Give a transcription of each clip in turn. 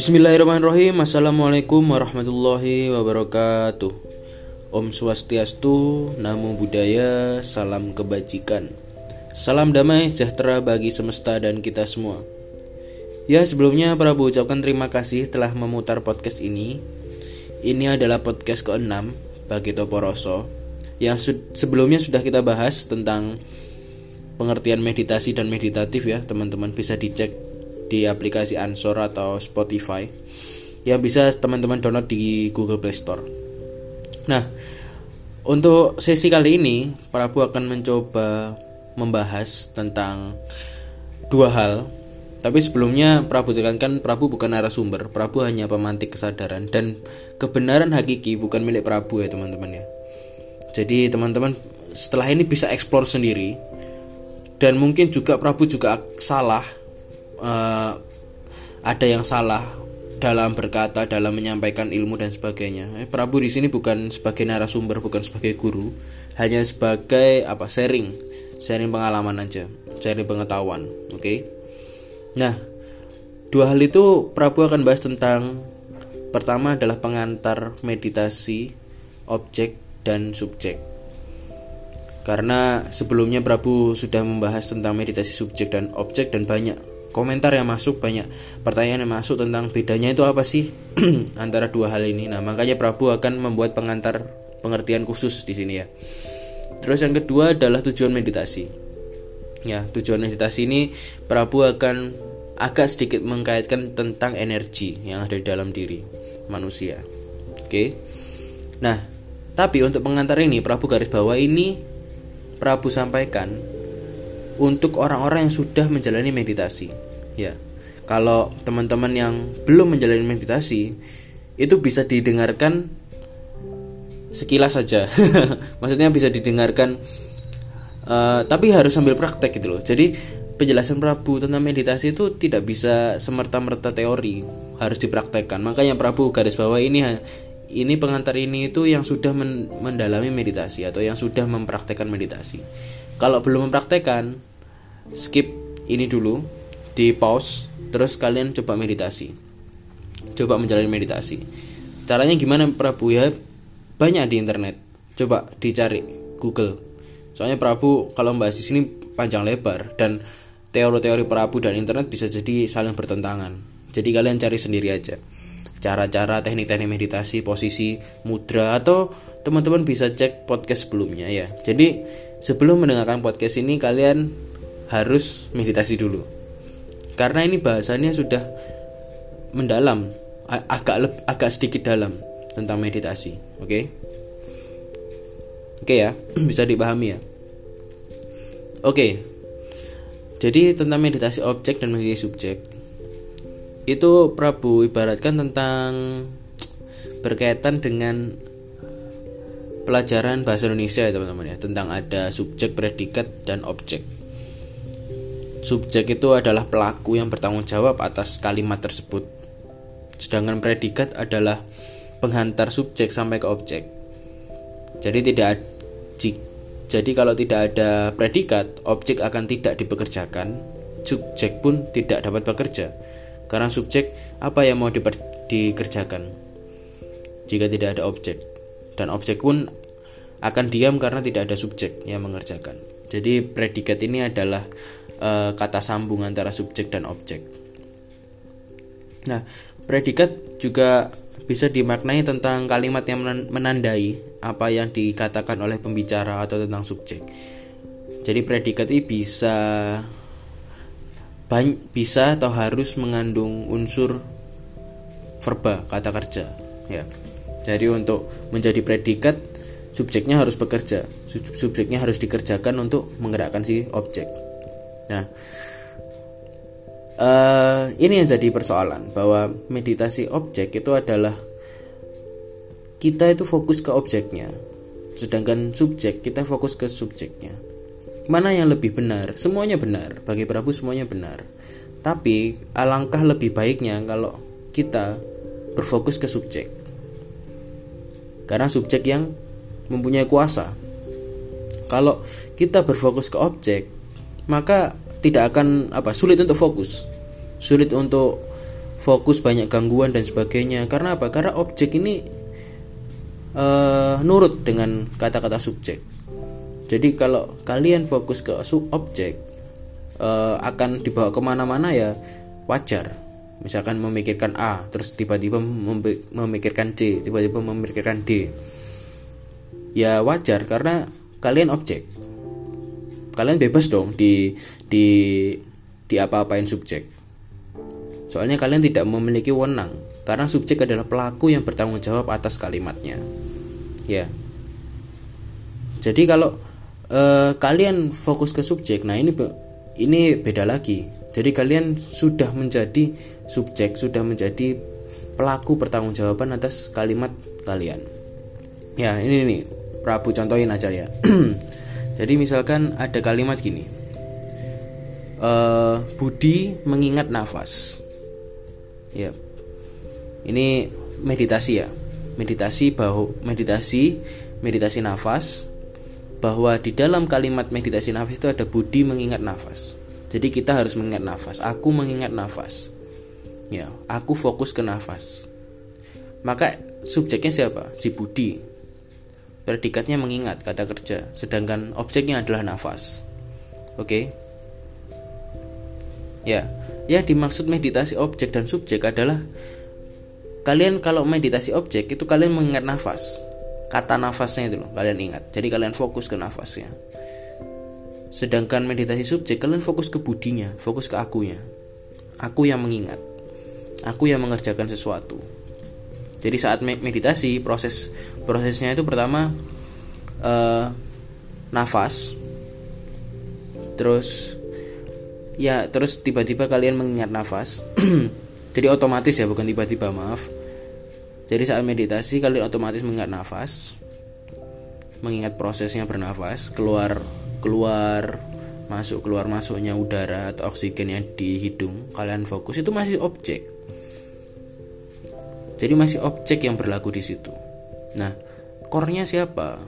Bismillahirrahmanirrahim. Assalamualaikum warahmatullahi wabarakatuh. Om Swastiastu, Namo Buddhaya, Salam Kebajikan. Salam damai sejahtera bagi semesta dan kita semua. Ya sebelumnya Prabu ucapkan terima kasih telah memutar podcast ini. Ini adalah podcast ke-6 bagi Toporoso Yang sebelumnya sudah kita bahas tentang pengertian meditasi dan meditatif ya. Teman-teman bisa dicek di aplikasi Ansor atau Spotify yang bisa teman-teman download di Google Play Store. Nah, untuk sesi kali ini Prabu akan mencoba membahas tentang dua hal. Tapi sebelumnya Prabu tekankan Prabu bukan narasumber, Prabu hanya pemantik kesadaran dan kebenaran hakiki bukan milik Prabu ya teman-teman ya. Jadi teman-teman setelah ini bisa explore sendiri dan mungkin juga Prabu juga salah uh, ada yang salah dalam berkata, dalam menyampaikan ilmu dan sebagainya. Eh, Prabu di sini bukan sebagai narasumber, bukan sebagai guru, hanya sebagai apa sharing, sharing pengalaman aja, sharing pengetahuan. Oke. Okay? Nah, dua hal itu Prabu akan bahas tentang pertama adalah pengantar meditasi, objek dan subjek. Karena sebelumnya Prabu sudah membahas tentang meditasi subjek dan objek dan banyak komentar yang masuk banyak pertanyaan yang masuk tentang bedanya itu apa sih antara dua hal ini. Nah, makanya Prabu akan membuat pengantar pengertian khusus di sini ya. Terus yang kedua adalah tujuan meditasi. Ya, tujuan meditasi ini Prabu akan agak sedikit mengkaitkan tentang energi yang ada di dalam diri manusia. Oke. Nah, tapi untuk pengantar ini Prabu garis bawah ini Prabu sampaikan untuk orang-orang yang sudah menjalani meditasi. Ya. Kalau teman-teman yang belum menjalani meditasi itu bisa didengarkan sekilas saja. Maksudnya bisa didengarkan uh, tapi harus sambil praktek gitu loh. Jadi penjelasan Prabu tentang meditasi itu tidak bisa semerta-merta teori, harus dipraktekkan. Makanya Prabu garis bawah ini ini pengantar ini itu yang sudah men mendalami meditasi atau yang sudah mempraktekkan meditasi. Kalau belum mempraktekkan, skip ini dulu di pause terus kalian coba meditasi. Coba menjalani meditasi. Caranya gimana Prabu? Ya banyak di internet. Coba dicari Google. Soalnya Prabu kalau membahas di sini panjang lebar dan teori-teori Prabu dan internet bisa jadi saling bertentangan. Jadi kalian cari sendiri aja. Cara-cara teknik-teknik meditasi posisi mudra atau teman-teman bisa cek podcast sebelumnya ya. Jadi sebelum mendengarkan podcast ini kalian harus meditasi dulu karena ini bahasanya sudah mendalam agak agak sedikit dalam tentang meditasi oke okay? oke okay ya bisa dipahami ya oke okay. jadi tentang meditasi objek dan meditasi subjek itu Prabu ibaratkan tentang berkaitan dengan pelajaran bahasa Indonesia ya teman-teman ya tentang ada subjek predikat dan objek Subjek itu adalah pelaku yang bertanggung jawab atas kalimat tersebut. Sedangkan predikat adalah penghantar subjek sampai ke objek. Jadi tidak jadi kalau tidak ada predikat, objek akan tidak dipekerjakan, subjek pun tidak dapat bekerja. Karena subjek apa yang mau dikerjakan jika tidak ada objek dan objek pun akan diam karena tidak ada subjek yang mengerjakan. Jadi predikat ini adalah uh, kata sambung antara subjek dan objek. Nah, predikat juga bisa dimaknai tentang kalimat yang menandai apa yang dikatakan oleh pembicara atau tentang subjek. Jadi predikat ini bisa bisa atau harus mengandung unsur verba kata kerja ya. Jadi untuk menjadi predikat subjeknya harus bekerja, subjeknya harus dikerjakan untuk menggerakkan si objek. Nah, uh, ini yang jadi persoalan bahwa meditasi objek itu adalah kita itu fokus ke objeknya, sedangkan subjek kita fokus ke subjeknya. Mana yang lebih benar? Semuanya benar. Bagi Prabu semuanya benar. Tapi alangkah lebih baiknya kalau kita berfokus ke subjek. Karena subjek yang mempunyai kuasa. Kalau kita berfokus ke objek, maka tidak akan apa sulit untuk fokus. Sulit untuk fokus banyak gangguan dan sebagainya. Karena apa? Karena objek ini uh, nurut dengan kata-kata subjek. Jadi kalau kalian fokus ke objek uh, akan dibawa ke mana-mana ya wajar. Misalkan memikirkan A terus tiba-tiba memikirkan C tiba-tiba memikirkan D. Ya wajar karena kalian objek kalian bebas dong di di di apa-apain subjek. Soalnya kalian tidak memiliki wewenang karena subjek adalah pelaku yang bertanggung jawab atas kalimatnya. Ya. Jadi kalau uh, kalian fokus ke subjek nah ini ini beda lagi. Jadi kalian sudah menjadi subjek sudah menjadi pelaku pertanggungjawaban atas kalimat kalian. Ya ini nih Prabu contohin aja ya jadi misalkan ada kalimat gini. Uh, Budi mengingat nafas. Ya. Ini meditasi ya. Meditasi bahwa meditasi meditasi nafas. Bahwa di dalam kalimat meditasi nafas itu ada budi mengingat nafas. Jadi kita harus mengingat nafas. Aku mengingat nafas. Ya aku fokus ke nafas. Maka subjeknya siapa? Si budi predikatnya mengingat kata kerja sedangkan objeknya adalah nafas. Oke? Okay? ya. Ya dimaksud meditasi objek dan subjek adalah kalian kalau meditasi objek itu kalian mengingat nafas. Kata nafasnya itu loh kalian ingat. Jadi kalian fokus ke nafasnya. Sedangkan meditasi subjek kalian fokus ke budinya fokus ke akunya. Aku yang mengingat. Aku yang mengerjakan sesuatu jadi saat meditasi proses prosesnya itu pertama uh, nafas. Terus ya terus tiba-tiba kalian mengingat nafas. Jadi otomatis ya bukan tiba-tiba maaf. Jadi saat meditasi kalian otomatis mengingat nafas. Mengingat prosesnya bernafas keluar keluar masuk keluar masuknya udara atau oksigen yang di hidung kalian fokus. Itu masih objek jadi masih objek yang berlaku di situ. Nah core siapa?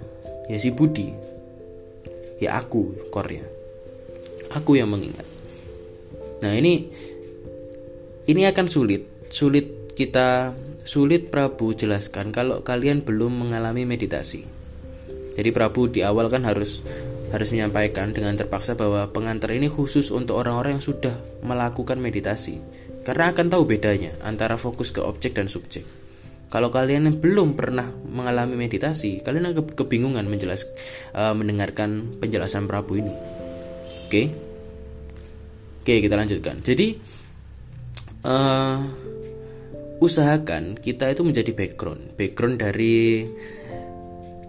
Ya si Budi. Ya aku core aku yang mengingat. Nah, ini ini akan sulit, sulit kita sulit Prabu jelaskan kalau kalian belum mengalami meditasi. Jadi Prabu di awal kan harus harus menyampaikan dengan terpaksa bahwa pengantar ini khusus untuk orang-orang yang sudah melakukan meditasi. Karena akan tahu bedanya antara fokus ke objek dan subjek. Kalau kalian yang belum pernah mengalami meditasi, kalian akan kebingungan menjelas, uh, mendengarkan penjelasan Prabu ini. Oke? Okay? Oke, kita lanjutkan. Jadi uh, usahakan kita itu menjadi background, background dari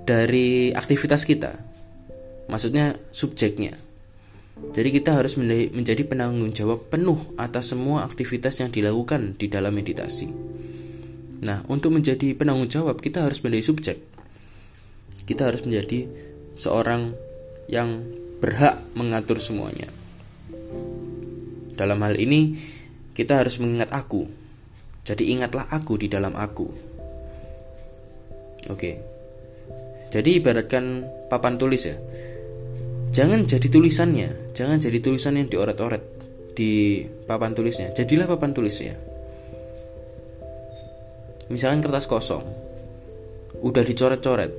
dari aktivitas kita. Maksudnya subjeknya. Jadi kita harus menjadi penanggung jawab penuh atas semua aktivitas yang dilakukan di dalam meditasi. Nah, untuk menjadi penanggung jawab kita harus menjadi subjek. Kita harus menjadi seorang yang berhak mengatur semuanya. Dalam hal ini, kita harus mengingat aku. Jadi ingatlah aku di dalam aku. Oke. Jadi ibaratkan papan tulis ya. Jangan jadi tulisannya, jangan jadi tulisan yang dioret-oret di papan tulisnya. Jadilah papan tulisnya. Misalkan kertas kosong. Udah dicoret-coret.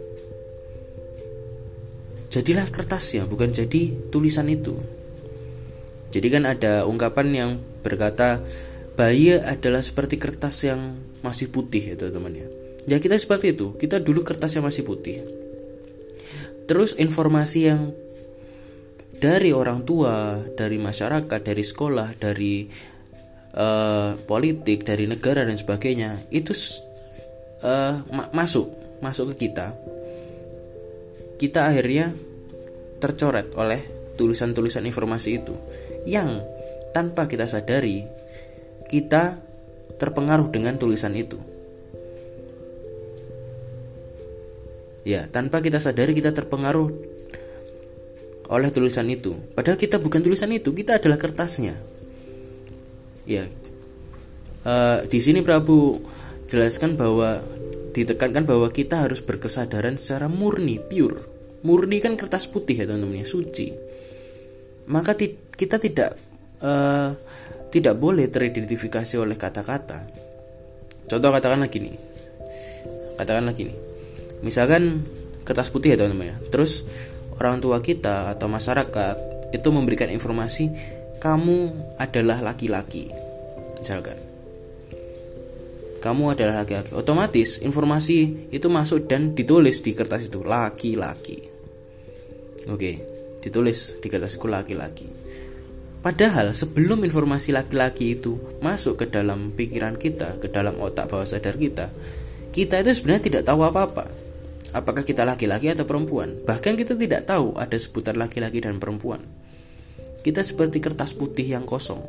Jadilah kertasnya, bukan jadi tulisan itu. Jadi kan ada ungkapan yang berkata bayi adalah seperti kertas yang masih putih ya teman-teman ya. Ya kita seperti itu. Kita dulu kertas yang masih putih. Terus informasi yang dari orang tua, dari masyarakat, dari sekolah, dari uh, politik, dari negara dan sebagainya itu uh, ma masuk masuk ke kita. Kita akhirnya tercoret oleh tulisan-tulisan informasi itu yang tanpa kita sadari kita terpengaruh dengan tulisan itu. Ya, tanpa kita sadari kita terpengaruh oleh tulisan itu. Padahal kita bukan tulisan itu, kita adalah kertasnya. Ya, uh, di sini Prabu jelaskan bahwa ditekankan bahwa kita harus berkesadaran secara murni, pure. Murni kan kertas putih ya teman-teman ya, suci. Maka kita tidak uh, tidak boleh teridentifikasi oleh kata-kata contoh katakanlah gini katakanlah gini misalkan kertas putih ya teman-teman ya terus orang tua kita atau masyarakat itu memberikan informasi kamu adalah laki-laki misalkan. Kamu adalah laki-laki. Otomatis informasi itu masuk dan ditulis di kertas itu laki-laki. Oke ditulis di kertas itu laki-laki. Padahal sebelum informasi laki-laki itu masuk ke dalam pikiran kita, ke dalam otak bawah sadar kita, kita itu sebenarnya tidak tahu apa-apa. Apakah kita laki-laki atau perempuan? Bahkan kita tidak tahu ada sebutan laki-laki dan perempuan. Kita seperti kertas putih yang kosong,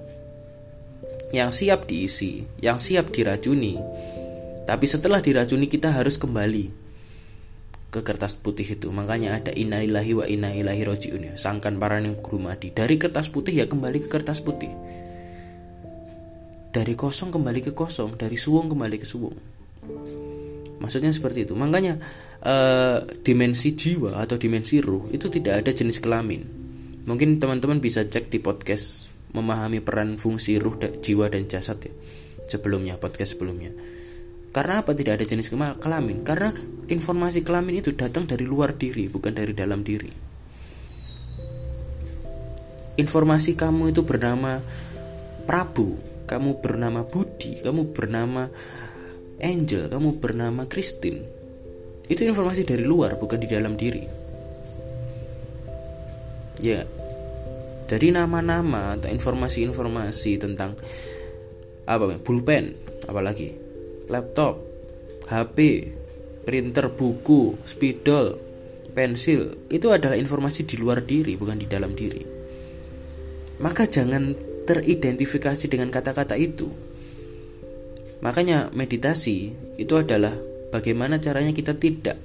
yang siap diisi, yang siap diracuni. Tapi setelah diracuni kita harus kembali ke kertas putih itu makanya ada innalillahi wa inna ilaihi rojiun ya sangkan paraning grumadi dari kertas putih ya kembali ke kertas putih dari kosong kembali ke kosong dari suwung kembali ke suwung maksudnya seperti itu makanya uh, dimensi jiwa atau dimensi ruh itu tidak ada jenis kelamin mungkin teman-teman bisa cek di podcast memahami peran fungsi ruh jiwa dan jasad ya sebelumnya podcast sebelumnya karena apa tidak ada jenis kelamin? Karena informasi kelamin itu datang dari luar diri, bukan dari dalam diri. Informasi kamu itu bernama Prabu, kamu bernama Budi, kamu bernama Angel, kamu bernama Christine. Itu informasi dari luar, bukan di dalam diri. Ya, dari nama-nama atau informasi-informasi tentang apa pulpen apalagi laptop, HP, printer buku, spidol, pensil itu adalah informasi di luar diri bukan di dalam diri. Maka jangan teridentifikasi dengan kata-kata itu. Makanya meditasi itu adalah bagaimana caranya kita tidak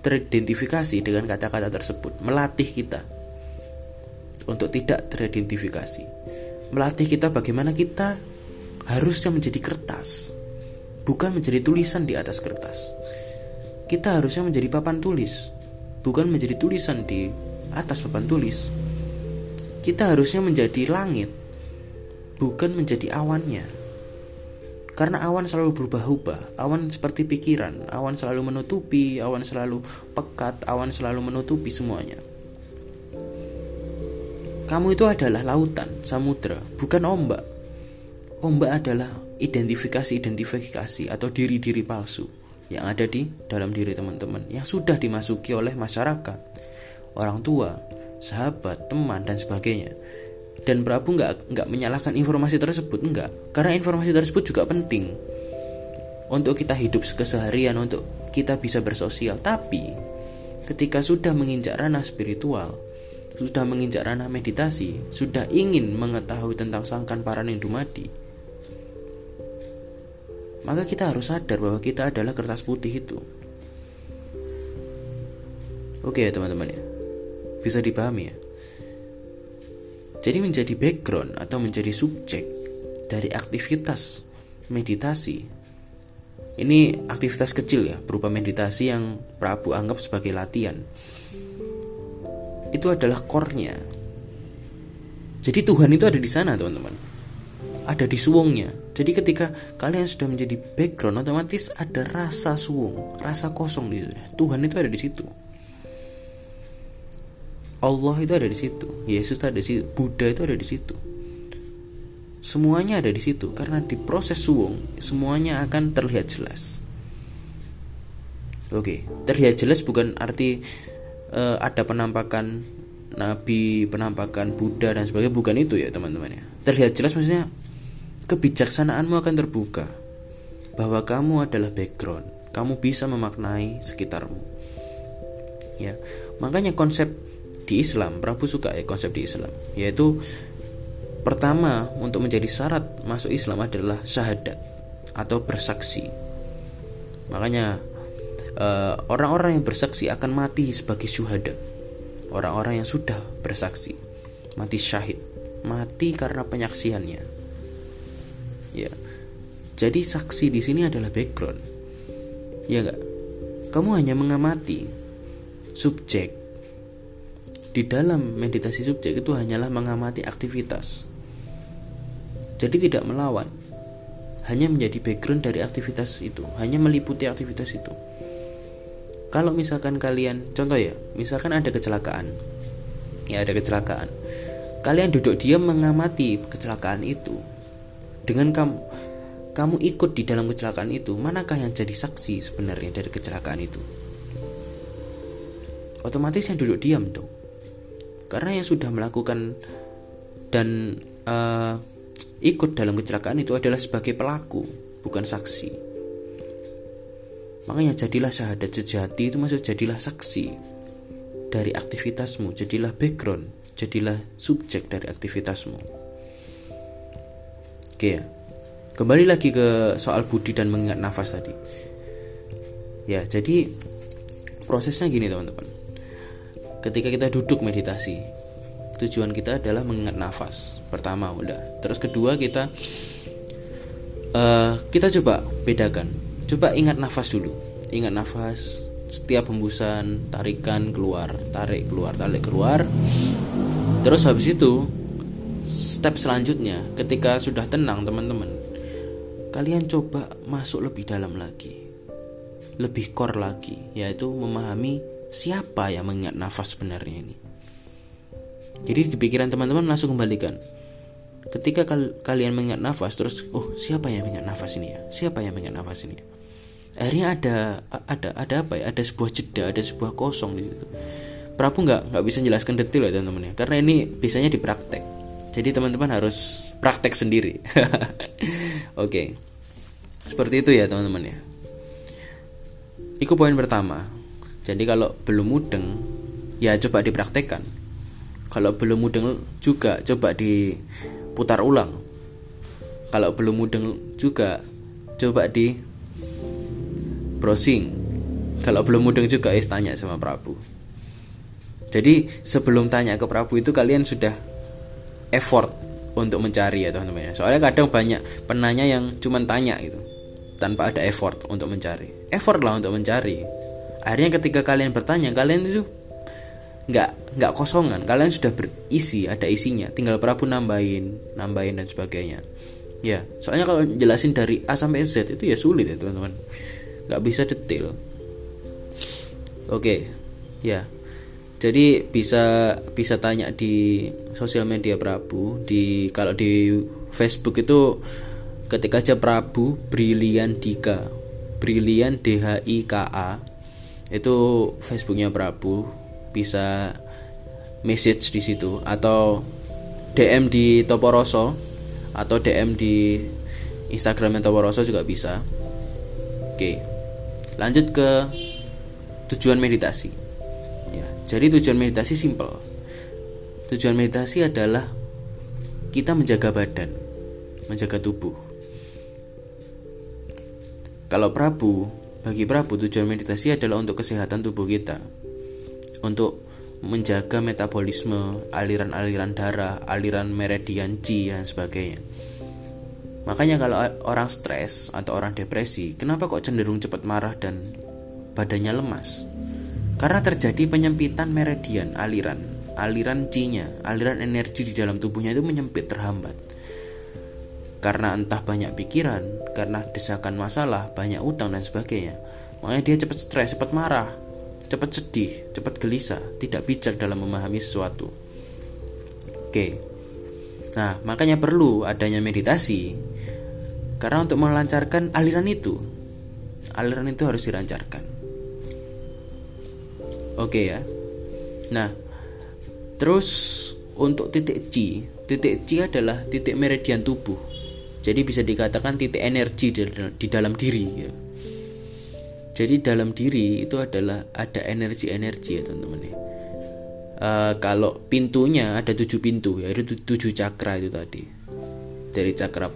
teridentifikasi dengan kata-kata tersebut, melatih kita untuk tidak teridentifikasi. Melatih kita bagaimana kita harusnya menjadi kertas bukan menjadi tulisan di atas kertas. Kita harusnya menjadi papan tulis, bukan menjadi tulisan di atas papan tulis. Kita harusnya menjadi langit, bukan menjadi awannya. Karena awan selalu berubah-ubah, awan seperti pikiran, awan selalu menutupi, awan selalu pekat, awan selalu menutupi semuanya. Kamu itu adalah lautan, samudra, bukan ombak. Ombak adalah identifikasi-identifikasi atau diri-diri palsu yang ada di dalam diri teman-teman yang sudah dimasuki oleh masyarakat, orang tua, sahabat, teman dan sebagainya. Dan Prabu nggak nggak menyalahkan informasi tersebut enggak, karena informasi tersebut juga penting untuk kita hidup keseharian, untuk kita bisa bersosial. Tapi ketika sudah menginjak ranah spiritual, sudah menginjak ranah meditasi, sudah ingin mengetahui tentang sangkan paranindumadi, maka kita harus sadar bahwa kita adalah kertas putih itu. Oke ya teman-teman ya, bisa dipahami ya. Jadi menjadi background atau menjadi subjek dari aktivitas meditasi. Ini aktivitas kecil ya, berupa meditasi yang Prabu anggap sebagai latihan. Itu adalah core-nya. Jadi Tuhan itu ada di sana, teman-teman. Ada di suwungnya, jadi ketika kalian sudah menjadi background otomatis ada rasa suwung, rasa kosong di situ. Tuhan itu ada di situ. Allah itu ada di situ, Yesus itu ada di situ, Buddha itu ada di situ. Semuanya ada di situ karena di proses suwung semuanya akan terlihat jelas. Oke, terlihat jelas bukan arti uh, ada penampakan nabi, penampakan Buddha dan sebagainya bukan itu ya teman-teman ya. Terlihat jelas maksudnya kebijaksanaanmu akan terbuka bahwa kamu adalah background, kamu bisa memaknai sekitarmu. Ya, makanya konsep di Islam, Prabu suka ya konsep di Islam, yaitu pertama untuk menjadi syarat masuk Islam adalah syahadat atau bersaksi. Makanya eh, orang-orang yang bersaksi akan mati sebagai syuhada. Orang-orang yang sudah bersaksi mati syahid, mati karena penyaksiannya. Ya. Jadi saksi di sini adalah background. Ya enggak kamu hanya mengamati subjek di dalam meditasi subjek itu hanyalah mengamati aktivitas. Jadi tidak melawan. Hanya menjadi background dari aktivitas itu, hanya meliputi aktivitas itu. Kalau misalkan kalian, contoh ya, misalkan ada kecelakaan. Ya ada kecelakaan. Kalian duduk diam mengamati kecelakaan itu. Dengan kamu kamu ikut di dalam kecelakaan itu, manakah yang jadi saksi sebenarnya dari kecelakaan itu? Otomatis yang duduk diam dong karena yang sudah melakukan dan uh, ikut dalam kecelakaan itu adalah sebagai pelaku bukan saksi. Makanya jadilah syahadat sejati itu maksud jadilah saksi dari aktivitasmu jadilah background jadilah subjek dari aktivitasmu. Oke ya kembali lagi ke soal budi dan mengingat nafas tadi. Ya jadi prosesnya gini teman-teman ketika kita duduk meditasi tujuan kita adalah mengingat nafas pertama udah terus kedua kita uh, kita coba bedakan. Coba ingat nafas dulu. Ingat nafas setiap hembusan tarikan keluar tarik keluar tarik keluar. Terus habis itu step selanjutnya ketika sudah tenang teman-teman kalian coba masuk lebih dalam lagi. Lebih core lagi yaitu memahami siapa yang mengingat nafas sebenarnya ini. Jadi di pikiran teman-teman langsung kembalikan. Ketika kal kalian mengingat nafas terus, oh siapa yang mengingat nafas ini ya? Siapa yang mengingat nafas ini? Ya? Akhirnya ada ada ada apa ya? Ada sebuah jeda, ada sebuah kosong di situ. Prabu nggak nggak bisa jelaskan detail ya teman-teman ya, karena ini biasanya dipraktek. Jadi teman-teman harus praktek sendiri. Oke, okay. seperti itu ya teman-teman ya. Itu poin pertama jadi kalau belum mudeng ya coba dipraktekkan. Kalau belum mudeng juga coba diputar ulang. Kalau belum mudeng juga coba di browsing. Kalau belum mudeng juga ya tanya sama Prabu. Jadi sebelum tanya ke Prabu itu kalian sudah effort untuk mencari ya teman-teman ya. soalnya kadang banyak penanya yang cuma tanya gitu tanpa ada effort untuk mencari. Effort lah untuk mencari akhirnya ketika kalian bertanya kalian itu nggak nggak kosongan. Kalian sudah berisi ada isinya. Tinggal Prabu nambahin nambahin dan sebagainya. Ya soalnya kalau jelasin dari A sampai Z itu ya sulit ya teman-teman. Nggak bisa detail. Oke ya. Jadi bisa bisa tanya di sosial media Prabu di kalau di Facebook itu ketika aja Prabu Brilian Dika. Brilian D H I K A itu Facebooknya Prabu bisa message di situ atau DM di Toporoso atau DM di Instagramnya Toporoso juga bisa. Oke lanjut ke tujuan meditasi. Ya jadi tujuan meditasi simple. Tujuan meditasi adalah kita menjaga badan menjaga tubuh. Kalau Prabu bagi Prabu, tujuan meditasi adalah untuk kesehatan tubuh kita. Untuk menjaga metabolisme, aliran-aliran darah, aliran meridian Qi dan sebagainya. Makanya kalau orang stres atau orang depresi, kenapa kok cenderung cepat marah dan badannya lemas? Karena terjadi penyempitan meridian, aliran, aliran Qi-nya, aliran energi di dalam tubuhnya itu menyempit, terhambat karena entah banyak pikiran, karena desakan masalah, banyak utang dan sebagainya. Makanya dia cepat stres, cepat marah, cepat sedih, cepat gelisah, tidak bijak dalam memahami sesuatu. Oke. Nah, makanya perlu adanya meditasi. Karena untuk melancarkan aliran itu, aliran itu harus dilancarkan. Oke ya. Nah, terus untuk titik C, titik C adalah titik meridian tubuh jadi bisa dikatakan titik energi di, dalam diri ya. Jadi dalam diri itu adalah ada energi-energi ya teman-teman. Uh, kalau pintunya ada tujuh pintu ya itu tujuh cakra itu tadi dari cakra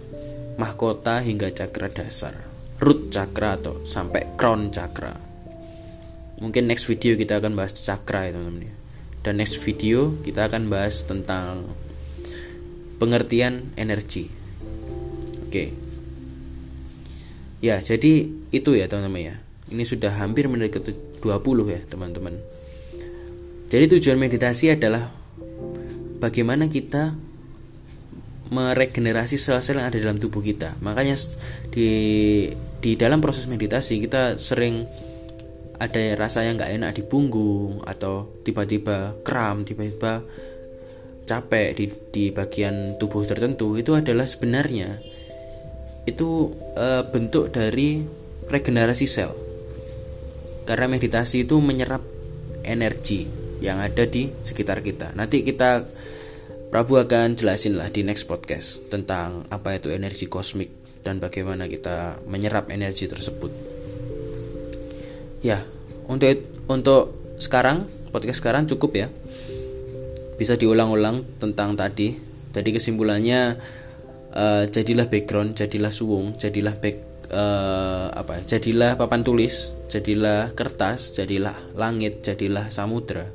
mahkota hingga cakra dasar root cakra atau sampai crown cakra mungkin next video kita akan bahas cakra ya teman-teman ya. dan next video kita akan bahas tentang pengertian energi Oke. Ya, jadi itu ya teman-teman ya. Ini sudah hampir ke 20 ya, teman-teman. Jadi tujuan meditasi adalah bagaimana kita meregenerasi sel-sel yang ada dalam tubuh kita. Makanya di di dalam proses meditasi kita sering ada rasa yang nggak enak di punggung atau tiba-tiba kram, tiba-tiba capek di di bagian tubuh tertentu itu adalah sebenarnya itu e, bentuk dari regenerasi sel. Karena meditasi itu menyerap energi yang ada di sekitar kita. Nanti kita Prabu akan jelasin lah di next podcast tentang apa itu energi kosmik dan bagaimana kita menyerap energi tersebut. Ya, untuk untuk sekarang podcast sekarang cukup ya. Bisa diulang-ulang tentang tadi. Jadi kesimpulannya uh, jadilah background, jadilah suwung, jadilah back uh, apa? Jadilah papan tulis, jadilah kertas, jadilah langit, jadilah samudra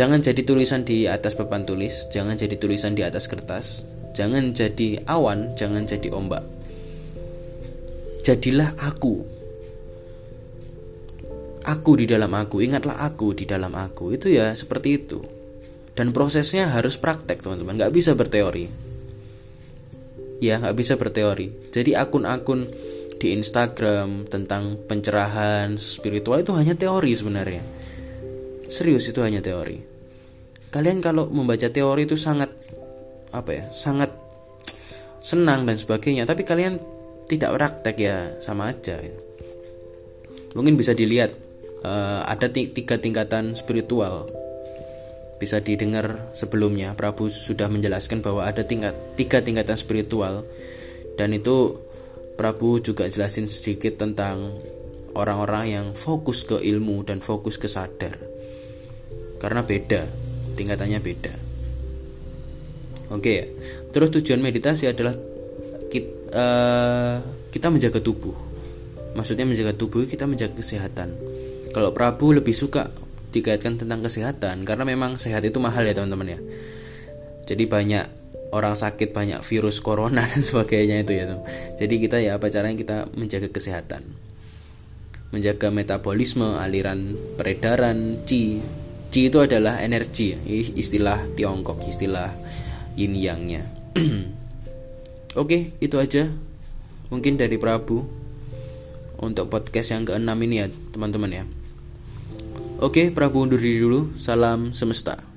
Jangan jadi tulisan di atas papan tulis, jangan jadi tulisan di atas kertas, jangan jadi awan, jangan jadi ombak. Jadilah aku. Aku di dalam aku, ingatlah aku di dalam aku. Itu ya seperti itu. Dan prosesnya harus praktek, teman-teman. Gak bisa berteori. Ya, gak bisa berteori. Jadi akun-akun di Instagram tentang pencerahan spiritual itu hanya teori sebenarnya. Serius itu hanya teori kalian kalau membaca teori itu sangat apa ya sangat senang dan sebagainya tapi kalian tidak praktek ya sama aja mungkin bisa dilihat uh, ada tiga tingkatan spiritual bisa didengar sebelumnya. Prabu sudah menjelaskan bahwa ada tingkat tiga tingkatan spiritual. Dan itu Prabu juga jelasin sedikit tentang orang-orang yang fokus ke ilmu dan fokus ke sadar. Karena beda tingkatannya beda. Oke ya terus tujuan meditasi adalah kita, uh, eh, kita menjaga tubuh. Maksudnya menjaga tubuh kita menjaga kesehatan. Kalau Prabu lebih suka dikaitkan tentang kesehatan karena memang sehat itu mahal ya teman-teman ya jadi banyak orang sakit banyak virus corona dan sebagainya itu ya teman. jadi kita ya apa caranya kita menjaga kesehatan menjaga metabolisme aliran peredaran chi Qi itu adalah energi, istilah Tiongkok, istilah yin yangnya. Oke, itu aja. Mungkin dari Prabu untuk podcast yang keenam ini ya, teman-teman ya. Oke, Prabu undur diri dulu. Salam semesta.